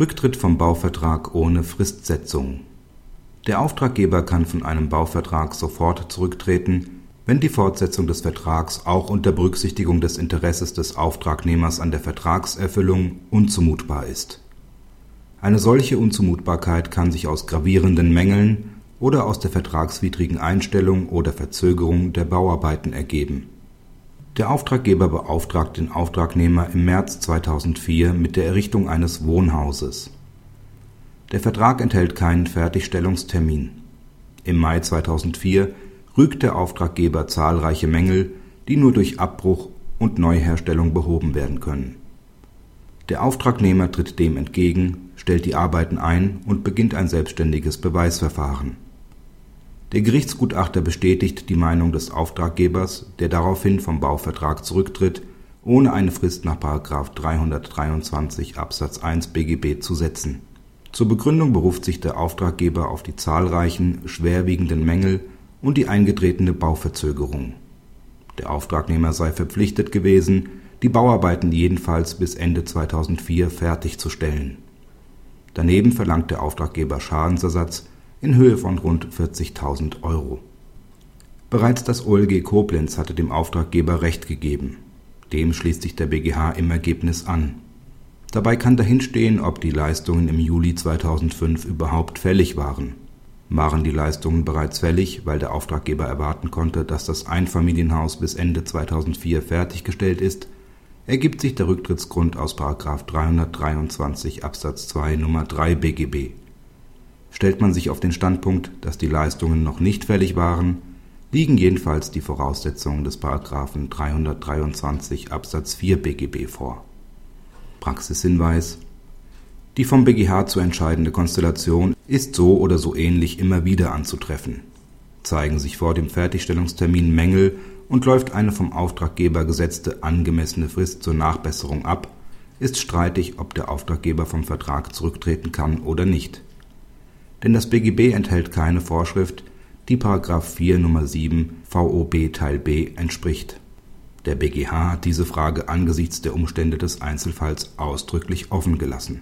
Rücktritt vom Bauvertrag ohne Fristsetzung Der Auftraggeber kann von einem Bauvertrag sofort zurücktreten, wenn die Fortsetzung des Vertrags auch unter Berücksichtigung des Interesses des Auftragnehmers an der Vertragserfüllung unzumutbar ist. Eine solche Unzumutbarkeit kann sich aus gravierenden Mängeln oder aus der vertragswidrigen Einstellung oder Verzögerung der Bauarbeiten ergeben der Auftraggeber beauftragt den Auftragnehmer im März 2004 mit der Errichtung eines Wohnhauses. Der Vertrag enthält keinen Fertigstellungstermin. Im Mai 2004 rügt der Auftraggeber zahlreiche Mängel, die nur durch Abbruch und Neuherstellung behoben werden können. Der Auftragnehmer tritt dem entgegen, stellt die Arbeiten ein und beginnt ein selbstständiges Beweisverfahren der Gerichtsgutachter bestätigt die Meinung des Auftraggebers, der daraufhin vom Bauvertrag zurücktritt, ohne eine Frist nach § 323 Absatz 1 BGB zu setzen. Zur Begründung beruft sich der Auftraggeber auf die zahlreichen, schwerwiegenden Mängel und die eingetretene Bauverzögerung. Der Auftragnehmer sei verpflichtet gewesen, die Bauarbeiten jedenfalls bis Ende 2004 fertigzustellen. Daneben verlangt der Auftraggeber Schadensersatz in Höhe von rund 40.000 Euro. Bereits das OLG Koblenz hatte dem Auftraggeber Recht gegeben. Dem schließt sich der BGH im Ergebnis an. Dabei kann dahinstehen, ob die Leistungen im Juli 2005 überhaupt fällig waren. Waren die Leistungen bereits fällig, weil der Auftraggeber erwarten konnte, dass das Einfamilienhaus bis Ende 2004 fertiggestellt ist, ergibt sich der Rücktrittsgrund aus 323 Absatz 2 Nummer 3 BGB Stellt man sich auf den Standpunkt, dass die Leistungen noch nicht fällig waren, liegen jedenfalls die Voraussetzungen des § 323 Absatz 4 BGB vor. Praxishinweis Die vom BGH zu entscheidende Konstellation ist so oder so ähnlich immer wieder anzutreffen. Zeigen sich vor dem Fertigstellungstermin Mängel und läuft eine vom Auftraggeber gesetzte angemessene Frist zur Nachbesserung ab, ist streitig, ob der Auftraggeber vom Vertrag zurücktreten kann oder nicht denn das BGB enthält keine Vorschrift, die § 4 Nr. 7 VOB Teil b entspricht. Der BGH hat diese Frage angesichts der Umstände des Einzelfalls ausdrücklich offen gelassen